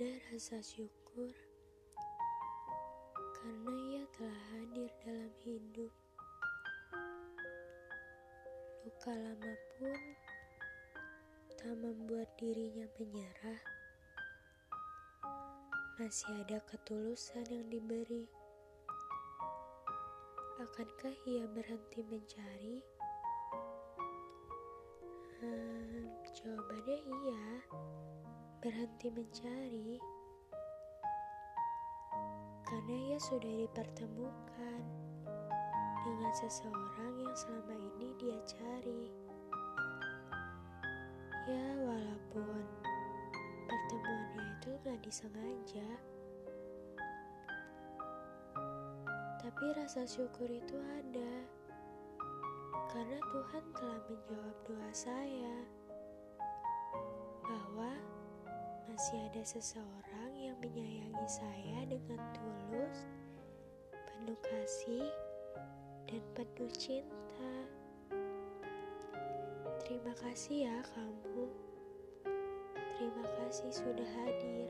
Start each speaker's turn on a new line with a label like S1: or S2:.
S1: Ada rasa syukur karena ia telah hadir dalam hidup. Luka lama pun tak membuat dirinya menyerah. Masih ada ketulusan yang diberi. Akankah ia berhenti mencari? Hmm, jawabannya iya. Berhenti mencari karena ia sudah dipertemukan dengan seseorang yang selama ini dia cari. Ya, walaupun pertemuannya itu gak disengaja, tapi rasa syukur itu ada karena Tuhan telah menjawab doa saya masih ada seseorang yang menyayangi saya dengan tulus, penuh kasih, dan penuh cinta. Terima kasih ya kamu. Terima kasih sudah hadir.